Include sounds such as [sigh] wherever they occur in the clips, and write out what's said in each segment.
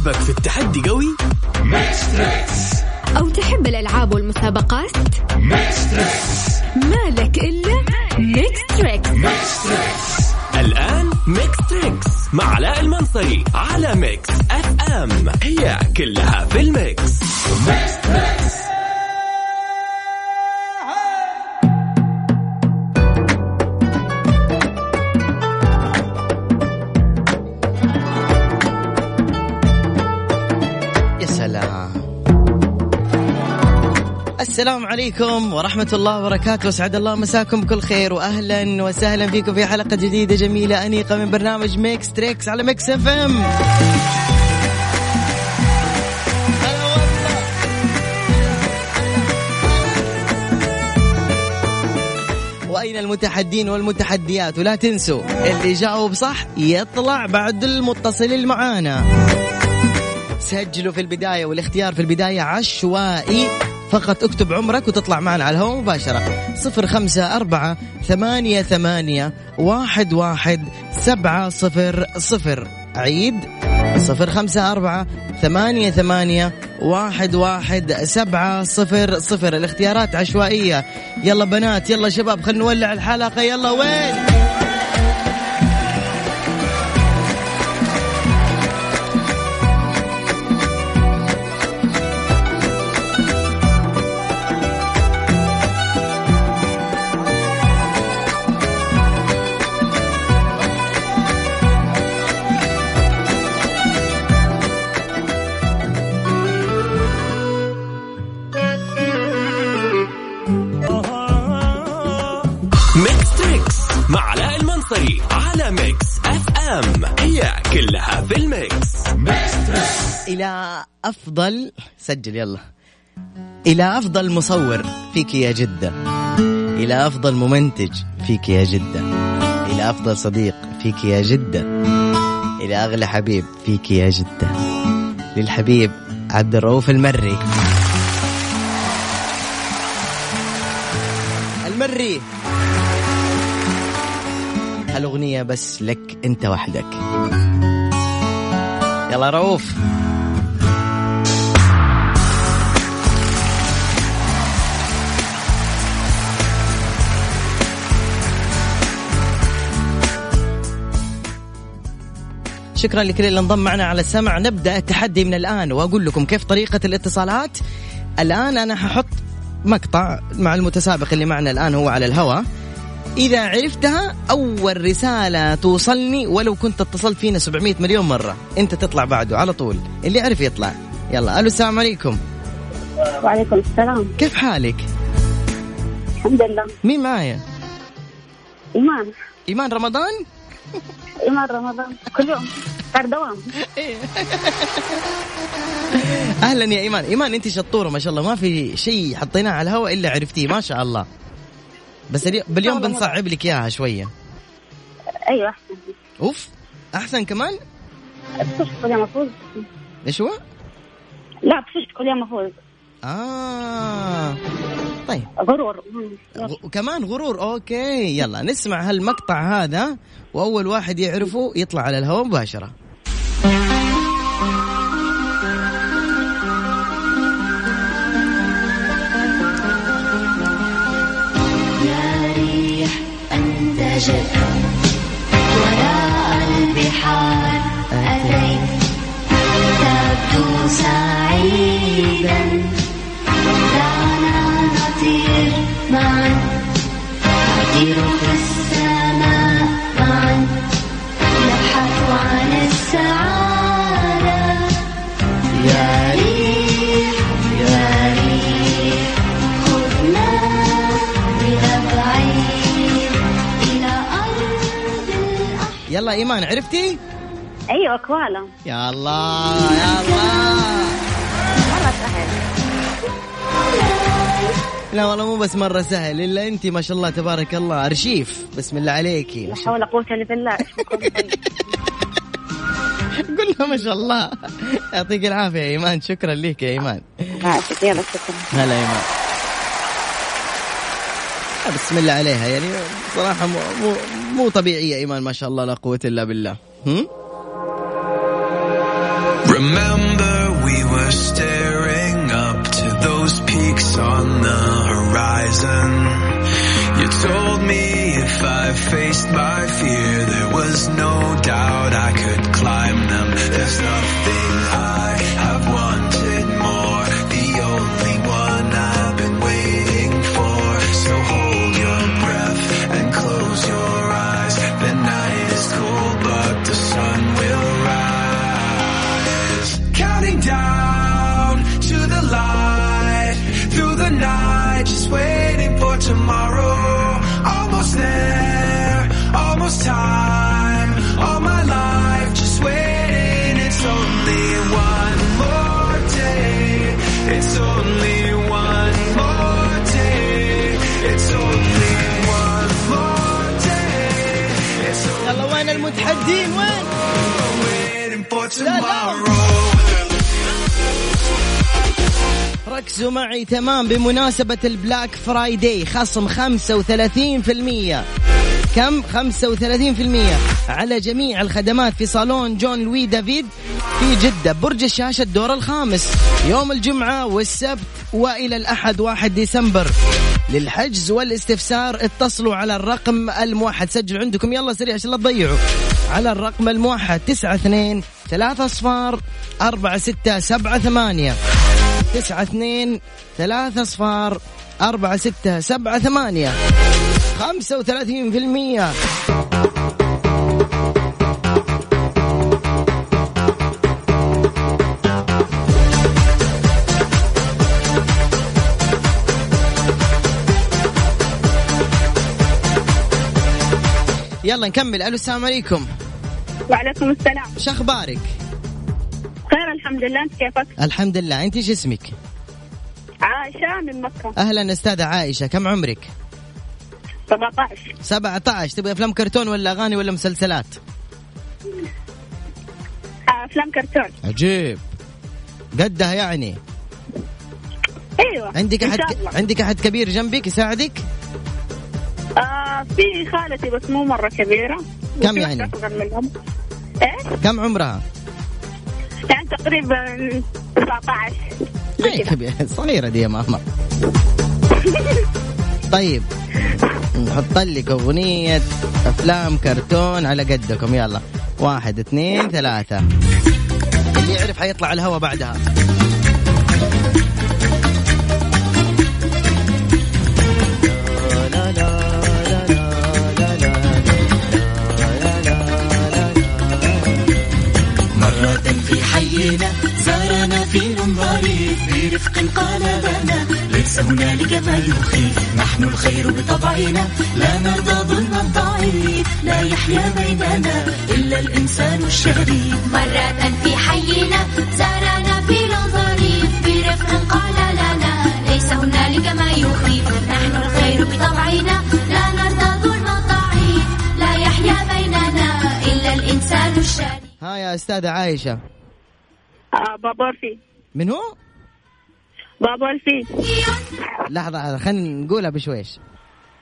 قلبك في التحدي قوي؟ Mix Trix أو تحب الألعاب والمسابقات؟ Mix Trix مالك إلا Mix Trix Mix Trix الآن Mix Trix مع علاء المنصري على Mix FM هي كلها في ال mix. Mix السلام عليكم ورحمة الله وبركاته. وسعد الله مساكم بكل خير. وأهلا وسهلا فيكم في حلقة جديدة جميلة أنيقة من برنامج Mix Trix على Mix FM. وأين المتحدين والمتحديات؟ ولا تنسوا اللي جاوب صح يطلع بعد المتصل معانا سجلوا في البداية والاختيار في البداية عشوائي. فقط اكتب عمرك وتطلع معنا على الهواء مباشرة. صفر خمسة أربعة ثمانية ثمانية واحد واحد سبعة صفر صفر. عيد؟ صفر خمسة أربعة ثمانية ثمانية واحد واحد سبعة صفر صفر. الاختيارات عشوائية. يلا بنات يلا شباب خلينا نولع الحلقة. يلا وين؟ Mix FM. هي كلها في ال mix. إلى أفضل سجل يلا. إلى أفضل مصور فيك يا جدة. إلى أفضل ممنتج فيك يا جدة. إلى أفضل صديق فيك يا جدة. إلى أغلى حبيب فيك يا جدة. للحبيب عبد الرؤوف المري. المري. هالأغنية بس لك أنت وحدك. يلا رؤوف. شكرا لكل اللي انضم معنا على السمع. نبدأ التحدي من الآن وأقول لكم كيف طريقة الاتصالات. الآن أنا ححط مقطع مع المتسابق اللي معنا الآن هو على الهواء. إذا عرفتها أول رسالة توصلني ولو كنت اتصلت فينا 700 مليون مرة. أنت تطلع بعده على طول. اللي عرف يطلع. يلا ألو السلام عليكم. وعليكم السلام. كيف حالك؟ الحمد لله. مين معايا؟ إيمان. إيمان رمضان؟ إيمان رمضان. كل يوم. صار دوام. أهلا يا إيمان. إيمان أنت شطورة ما شاء الله. ما في شيء حطيناه على الهواء إلا عرفتيه. ما شاء الله. بس اليو- باليوم بنصعب لك إياها شوية. أيوة أحسن. أوف أحسن كمان؟ بفوز كل يوم أفوز إيش هو؟ لا بفوز كل يوم أفوز آه. طيب. غرور. كمان غرور. okay يلا نسمع هالمقطع هذا وأول واحد يعرفه يطلع على الهواء مباشرة. انتجت وراء البحار أتيت تبدو سعيدا. دعنا نطير معا نطير في السماء يلا إيمان عرفتي؟ أيوة كوالا. يا الله يا الله. مرة سهل لا والله مو بس مرة سهل إلا أنت ما شاء الله تبارك الله أرشيف. بسم الله عليكي. لا حول ولا قوة إلا بالله. [laughs] قل لها ما شاء الله. يعطيك العافية يا إيمان شكرا لك يا إيمان. عاشت يلا شكرا. هلا آه، بسم الله عليها. يعني مو مو, مو ايمان ما شاء الله لا الا بالله. Remember we were staring up to those peaks on the horizon. You told me if I faced my fear there was no doubt I could climb them. There's nothing I have won. down to the light through the night, just waiting for tomorrow. Almost there, almost time. All my life, just waiting. It's only one more day. It's only one more day. It's only one more day. It's only يلا وين المتحدين وين waiting for لا، لا. tomorrow. ركزوا معي تمام بمناسبة ال Black Friday. خصم 35% كم؟ 35% على جميع الخدمات في صالون Jean Louis David في جدة برج الشاشة الدور الخامس. يوم الجمعة والسبت وإلى الأحد 1 ديسمبر. للحجز والاستفسار اتصلوا على الرقم الموحد. سجلوا عندكم يلا سريع عشان لا تضيعوا. على الرقم الموحد 92 3 أصفار 4 6 7 8 تسعة اثنين ثلاثة أصفار أربعة ستة سبعة ثمانية. خمسة وثلاثين في المية. يلا نكمل. ألو السلام عليكم. وعليكم السلام. شو أخبارك؟ الحمد لله أنت كيفك؟ الحمد لله. أنت شو اسمك؟ عائشة من مكة. أهلا أستاذة عائشة. كم عمرك؟ 17 17 تبغى أفلام كرتون ولا أغاني ولا مسلسلات؟ آه، أفلام كرتون. عجيب. قدها يعني. أيوه عندك أحد الله. عندك أحد كبير جنبك يساعدك؟ آه في خالتي بس مو مرة كبيرة. كم يعني؟ أصغر منهم. إيش؟ كم عمرها؟ يعني تقريبا 19 زي اي كذا. كبير. صغيرة دي يا ماما [laughs] طيب نحط لك أغنية أفلام كرتون على قدكم. يلا. واحد اثنين ثلاثة. اللي يعرف حيطلع على الهواء بعدها. مرة في حينا زارنا فيل ظريف برفق قال لنا ليس هنالك ما يخيف نحن الخير بطبعنا لا نرضى ظلم الضعيف لا يحيا بيننا إلا الإنسان الشريف مرة في حينا زارنا فيل ظريف برفق قال لنا ليس هنالك ما يخيف نحن الخير بطبعنا لا نرضى ظلم الضعيف لا يحيا بيننا إلا الإنسان الشريف ها يا أستاذة عايشه آه بابا من هو؟ بابا لحظة خلينا نقولها بشويش.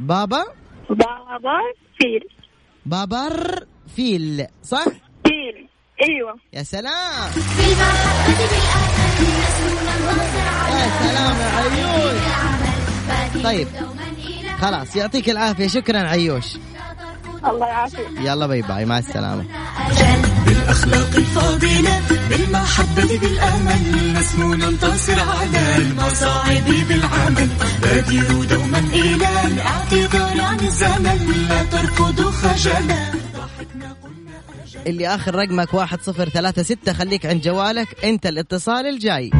بابا؟ بابا فيل بابار فيل صح؟ فيل أيوه. يا سلام. يا سلام يا عيوش طيب خلاص يعطيك العافية. شكرا عيوش. الله يعافيك. يلا باي باي. مع السلامة. أجل بالأخلاق الفاضلة بالمحبة بالأمل نسمو ننتصر على المصاعب بالعمل. بادروا دوما إلى الاعتذار عن الزمن لا ترفضوا خجلا. اللي آخر رقمك واحد صفر ثلاثة ستة خليك عند جوالك أنت الاتصال الجاي.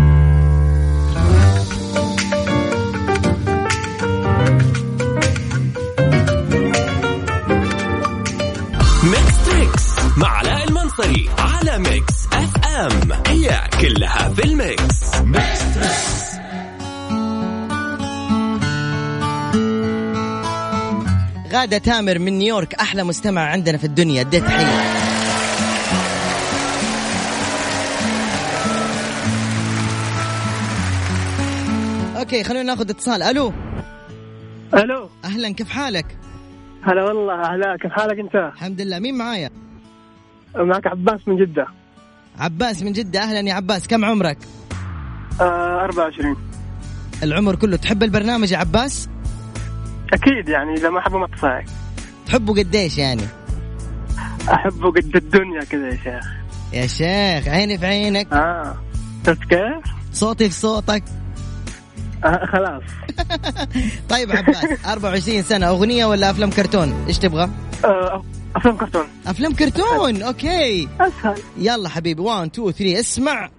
المنصري على Mix FM. هي كلها في ال mix. غادة تامر من نيويورك أحلى مستمع عندنا في الدنيا. اديت تحية. okay خلونا ناخذ اتصال. ألو؟ ألو. أهلا كيف حالك؟ هلا والله أهلا كيف حالك أنت؟ الحمد لله. مين معايا؟ معك عباس من جدة. عباس من جدة أهلا يا عباس كم عمرك؟ آه 24 العمر كله تحب البرنامج يا عباس؟ أكيد يعني إذا ما احب ما اتصل عليك تحبه قديش يعني؟ أحبه قد الدنيا كذا يا شيخ. يا شيخ عيني في عينك. آه شفت كيف؟ صوتي في صوتك. [laughs] آه خلاص. طيب عباس 24 سنة أغنية ولا أفلام كرتون؟ إيش تبغى؟ آه أفلام كرتون. أفلام كرتون أوكي. أسهل. يلا حبيبي 1 2 3 اسمع.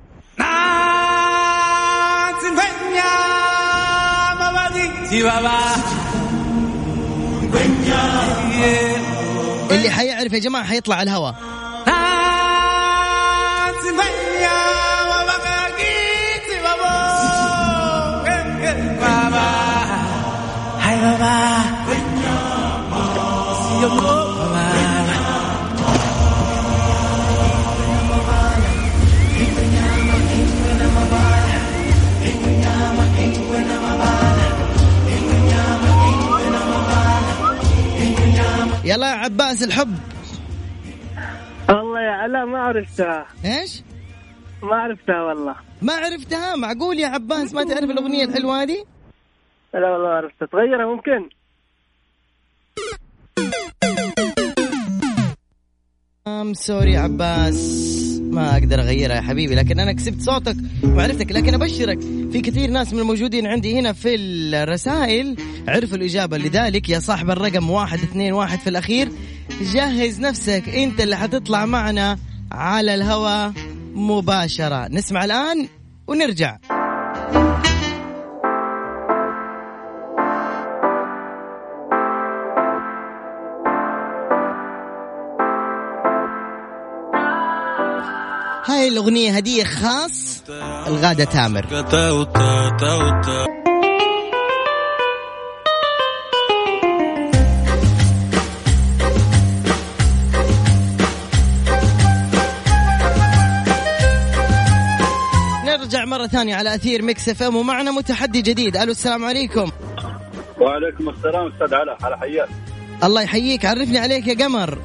اللي حيعرف يا جماعة حيطلع على الهواء يلا يا عباس الحب. والله يا علاء ما عرفتها. إيش؟ ما عرفتها والله. ما عرفتها؟ معقول يا عباس ما تعرف الأغنية الحلوة هذه؟ لا والله ما عرفتها. تغيرها ممكن؟ ام سوري عباس. ما أقدر أغيرها يا حبيبي لكن أنا كسبت صوتك وعرفتك لكن أبشرك في كثير ناس من الموجودين عندي هنا في الرسائل عرفوا الإجابة لذلك. يا صاحب الرقم واحد اثنين واحد في الأخير جهز نفسك أنت اللي حتطلع معنا على الهواء مباشرة. نسمع الآن ونرجع. هاي الأغنية هدية خاص الغادة تامر. نرجع مرة ثانية على أثير Mix FM ومعنا متحدي جديد. ألو السلام عليكم. وعليكم السلام أستاذ علاء الله حياك. الله يحييك. عرفني عليك يا قمر.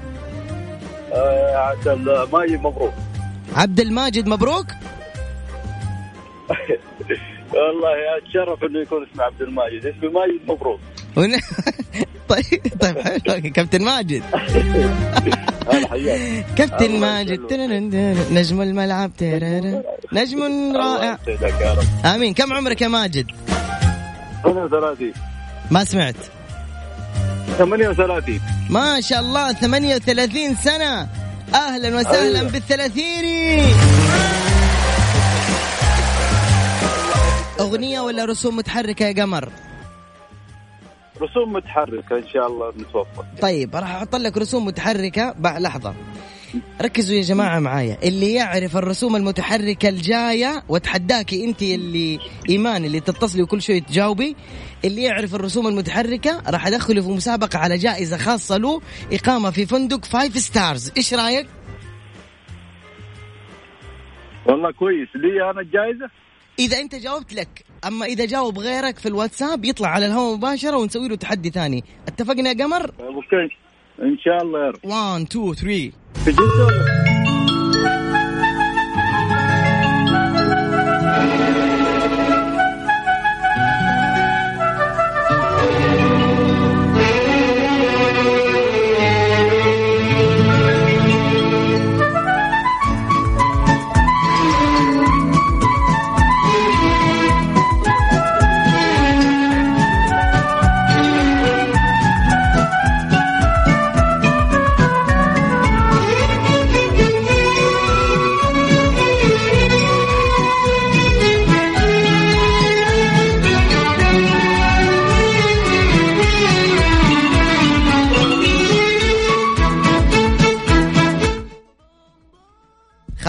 آه اسمي ماجد مبروك. عبد الماجد مبروك؟ [laughs] والله اتشرف إنه يكون اسمه عبد الماجد. اسمي ماجد مبروك. [laughs] طيب طيب حلو. كابتن ماجد. [laughs] كابتن ماجد. نجم الملعب. نجم رائع. آمين. كم عمرك يا ماجد؟ 38 ما سمعت. 38 ما شاء الله 38 سنة. أهلا وسهلا أيوة. بالثلاثيني أغنية ولا رسوم متحركة يا قمر؟ رسوم متحركة إن شاء الله نتوفق. طيب راح أحط لك رسوم متحركة. بعد لحظة. ركزوا يا جماعة معايا. اللي يعرف الرسوم المتحركة الجاية واتحداكي انت اللي إيمان اللي تتصلي وكل شوي تجاوبي. اللي يعرف الرسوم المتحركة راح أدخله في مسابقة على جائزة خاصة له. إقامة في فندق five stars إيش رأيك؟ والله كويس. لي أنا الجائزة؟ إذا أنت جاوبت لك. أما إذا جاوب غيرك في الواتساب يطلع على الهواء مباشرة ونسوي له تحدي ثاني. اتفقنا يا قمر؟ okay. إن شاء الله يا رب. 1 2 3 في جدة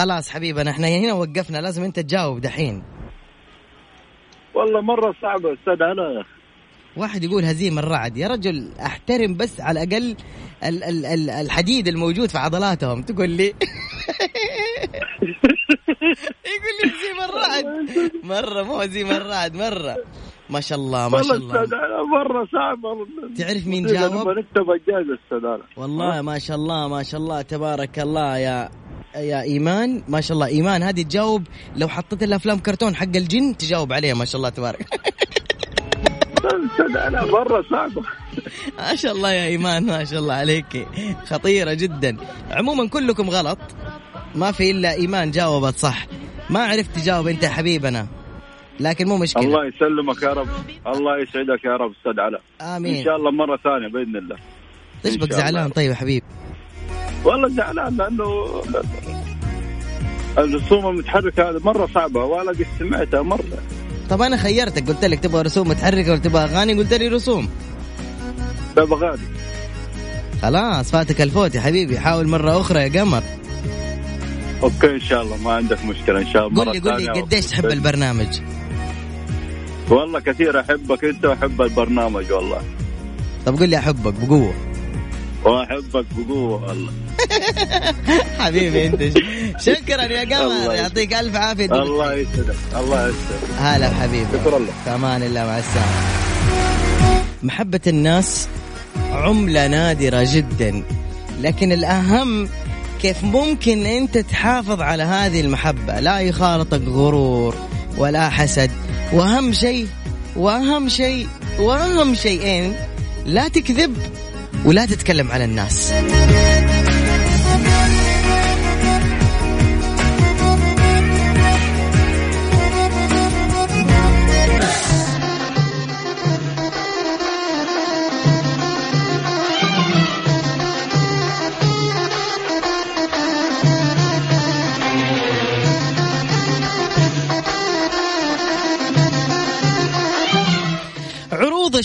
خلاص حبيبنا إحنا هنا وقفنا لازم انت تجاوب دحين. والله مرة صعبة أستاذ علاء يا أخي واحد يقول هزيم الرعد يا رجل أحترم بس على الأقل ال- ال- ال- الحديد الموجود في عضلاتهم تقول لي. [laughs] يقول لي هزيم الرعد. مرة مو هزيم الرعد مرة. ما شاء الله ما شاء الله. مرة صعبة. تعرف مين جاوب؟ نكتب الجائزه أستاذ والله ما شاء الله ما شاء الله تبارك الله يا يا إيمان ما شاء الله. إيمان هذه تجاوب لو حطيت لها افلام كرتون حق الجن تجاوب عليها ما شاء الله تبارك. علاء مره صعبه ما شاء الله يا إيمان ما شاء الله عليك. خطيرة جدا. عموما كلكم غلط. ما في إلا إيمان جاوبت صح. ما عرفت تجاوب أنت يا حبيبنا. لكن مو مشكلة. الله يسلمك يا رب. الله يسعدك يا رب أستاذ علاء آمين. إن شاء الله مرة ثانية بإذن الله. ليش إن بك. زعلان. طيب يا حبيب والله زعلان لأنه الرسوم المتحركة هذه مرة صعبة ولا قد سمعتها مرة. طب أنا خيرتك قلت لك تبغى رسوم متحركة ولا تبغى أغاني قلت لي رسوم. طيب غالي خلاص فاتك الفوت يا حبيبي حاول مرة أخرى يا قمر. okay إن شاء الله ما عندك مشكلة إن شاء الله. قول لي قول لي قديش تحب البرنامج؟ والله كثير أحبك أنت وأحب البرنامج والله. طب قول لي أحبك بقوة. وأحبك بقوة والله. [laughs] حبيبي أنت شكرا يا قمر. يعطيك ألف عافية. الله يسعدك الله يسعدك هلا بحبيبي شكرا لك. في أمان الله مع السلامة. محبة الناس عملة نادرة جدا لكن الأهم كيف ممكن أنت تحافظ على هذه المحبة. لا يخالطك غرور ولا حسد. وأهم شيء وأهم شيء وأهم شيئين لا تكذب ولا تتكلم على الناس.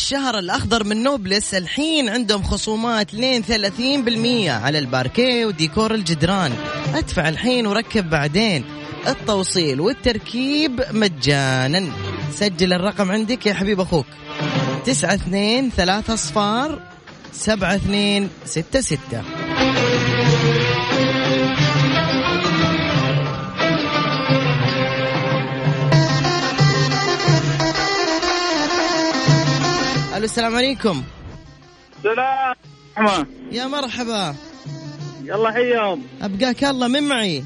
الشهر الأخضر من نوبلس الحين عندهم خصومات لين 30% على الباركيه وديكور الجدران. أدفع الحين وركب بعدين. التوصيل والتركيب مجانا. سجل الرقم عندك يا حبيب أخوك. تسعة اثنين ثلاثة أصفار سبعة اثنين ستة ستة. السلام عليكم. سلام يا مرحبا. يلا حيهم أبقاك الله من معي.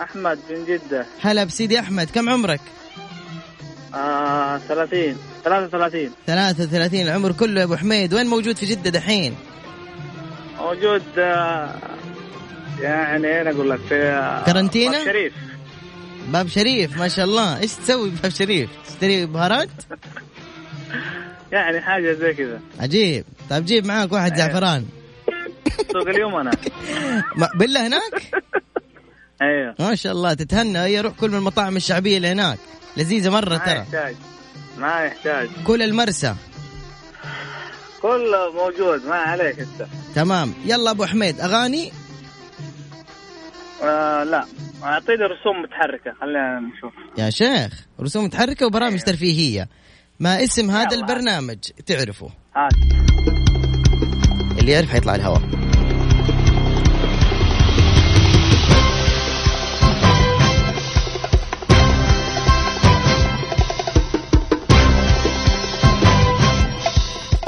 أحمد من جدة. هلا بسيدي أحمد كم عمرك؟ آه 30 33 33 العمر كله يا أبو حميد. وين موجود في جدة دحين؟ موجود آه يعني أنا أقول لك في آه، كارنتينا؟ باب شريف. باب شريف ما شاء الله. إيش تسوي بباب شريف؟ تشتري بهارات؟ [laughs] يعني حاجة زي كذا. عجيب. طيب جيب معاك واحد زعفران. سوق اليوم أنا. [laughs] ما- بالله هناك؟ [laughs] أيوه. ما شاء الله تتهنى. هي روح كل من المطاعم الشعبية اللي هناك. لذيذة مرة ما ترى. يحتاج. ما يحتاج. كل المرسى. كله موجود. ما عليك أنت. تمام. يلا أبو حميد أغاني؟ آه لا. أعطيني رسوم متحركة. خلينا نشوف. يا شيخ رسوم متحركة وبرامج ترفيهية. ما اسم هذا. البرنامج تعرفه. هات اللي يعرف حيطلع الهواء.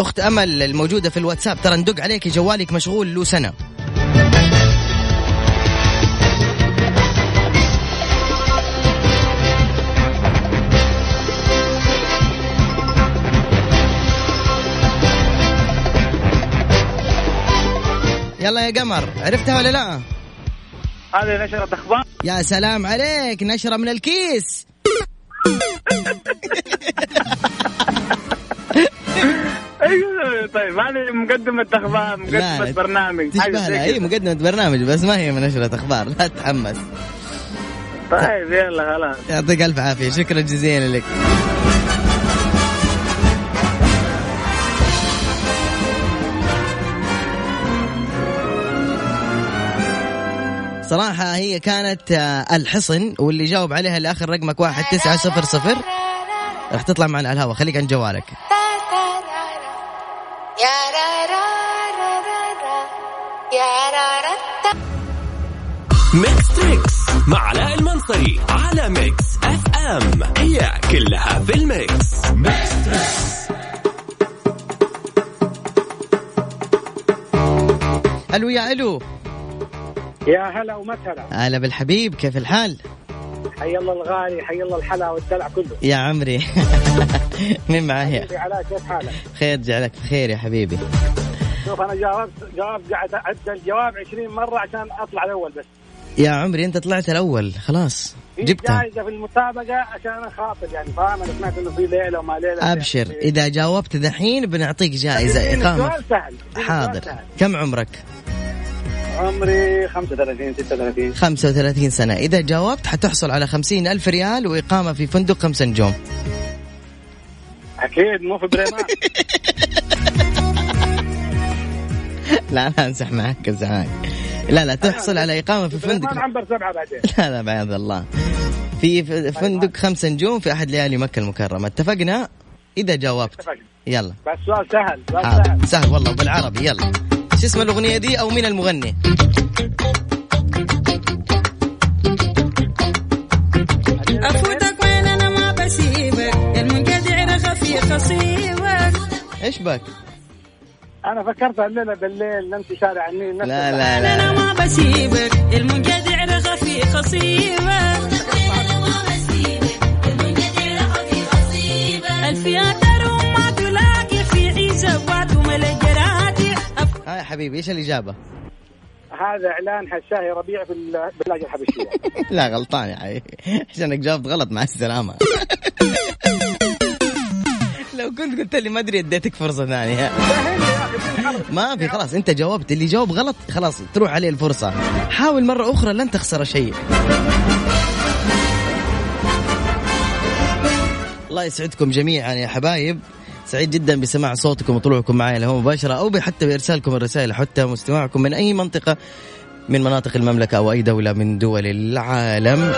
أخت أمل الموجودة في الواتساب ترى ندق عليك جوالك مشغول له سنة. يلا يا قمر عرفتها ولا لا؟ هذه نشرة أخبار. يا سلام عليك نشرة من الكيس. [laughs] طيب هذه مقدمة أخبار مقدمة برنامج. تشبه لها كذا. مقدمة برنامج بس ما هي من نشرة أخبار لا تتحمس طيب يلا خلاص. يعطيك ألف عافية شكرا جزيلا لك. صراحة هي كانت آه، الحصن واللي جاوب عليها اللي آخر رقمك واحد تسعة صفر صفر. راح تطلع معنا على الهواء. خليك عند جوالك. Mix Trix مع علاء المنصري على Mix FM هي كلها في ال mix. Mix Trix ألو يا ألو. يا هلا ومسهلا هلا بالحبيب كيف الحال؟ حي الله الغالي حي الله الحلا والدلع كله. يا عمري. [laughs] مين معايا؟ علاء كيف حالك؟ خير جعلك بخير يا حبيبي. شوف أنا جاوبت جاوبت قاعد أعد الجواب 20 مرة عشان أطلع الأول بس. يا عمري أنت طلعت الأول. خلاص جبتها. جائزة في المسابقة عشان أنا خاطر يعني فاهم؟ أنا سمعت إنه في ليلة وما ليلة. أبشر. إذا جاوبت دحين بنعطيك جائزة إقامة. سهل. حاضر. سهل. كم عمرك؟ عمري 35 36 35 سنة. إذا جاوبت حتحصل على 50 ألف ريال وإقامة في فندق خمسة نجوم. أكيد مو في بريمان. [laughs] لا لا امزح معك امزح معك. لا لا تحصل على إقامة في فندق. عنبر سبعة بعدين. لا لا بعد الله. في ف- فندق خمسة نجوم في أحد ليالي مكة المكرمة. اتفقنا؟ إذا جاوبت. اتفقنا. يلا. بس سؤال سهل سؤال سهل. سهل والله بالعربي. يلا. شو اسم الأغنية دي أو مين المغني. أفوتك وين أنا ما بسيبك المنقطع رغفي خصيبك. إيش بك؟ أنا فكرت الليلة بالليل نمشي شارع النيل نفس لا. لا لا أنا ما بسيبك المنقطع رغفي خصيبك. ها يا حبيبي إيش الإجابة؟ هذا إعلان حشاهي ربيع في ال- باللهجة الحبشية. [laughs] لا غلطان يا حبيبي عشانك جاوبت غلط مع السلامة. [laughs] لو كنت قلت لي ما أدري اديتك فرصة ثانية. ما في خلاص أنت جاوبت. اللي جاوب غلط خلاص تروح عليه الفرصة. حاول مرة أخرى لن تخسر شيء. الله يسعدكم جميعا يا حبايب. سعيد جدا بسماع صوتكم وطلوعكم معي لهو مباشرة أو حتى بإرسالكم الرسائل حتى مستمعكم من أي منطقة من مناطق المملكة أو أي دولة من دول العالم.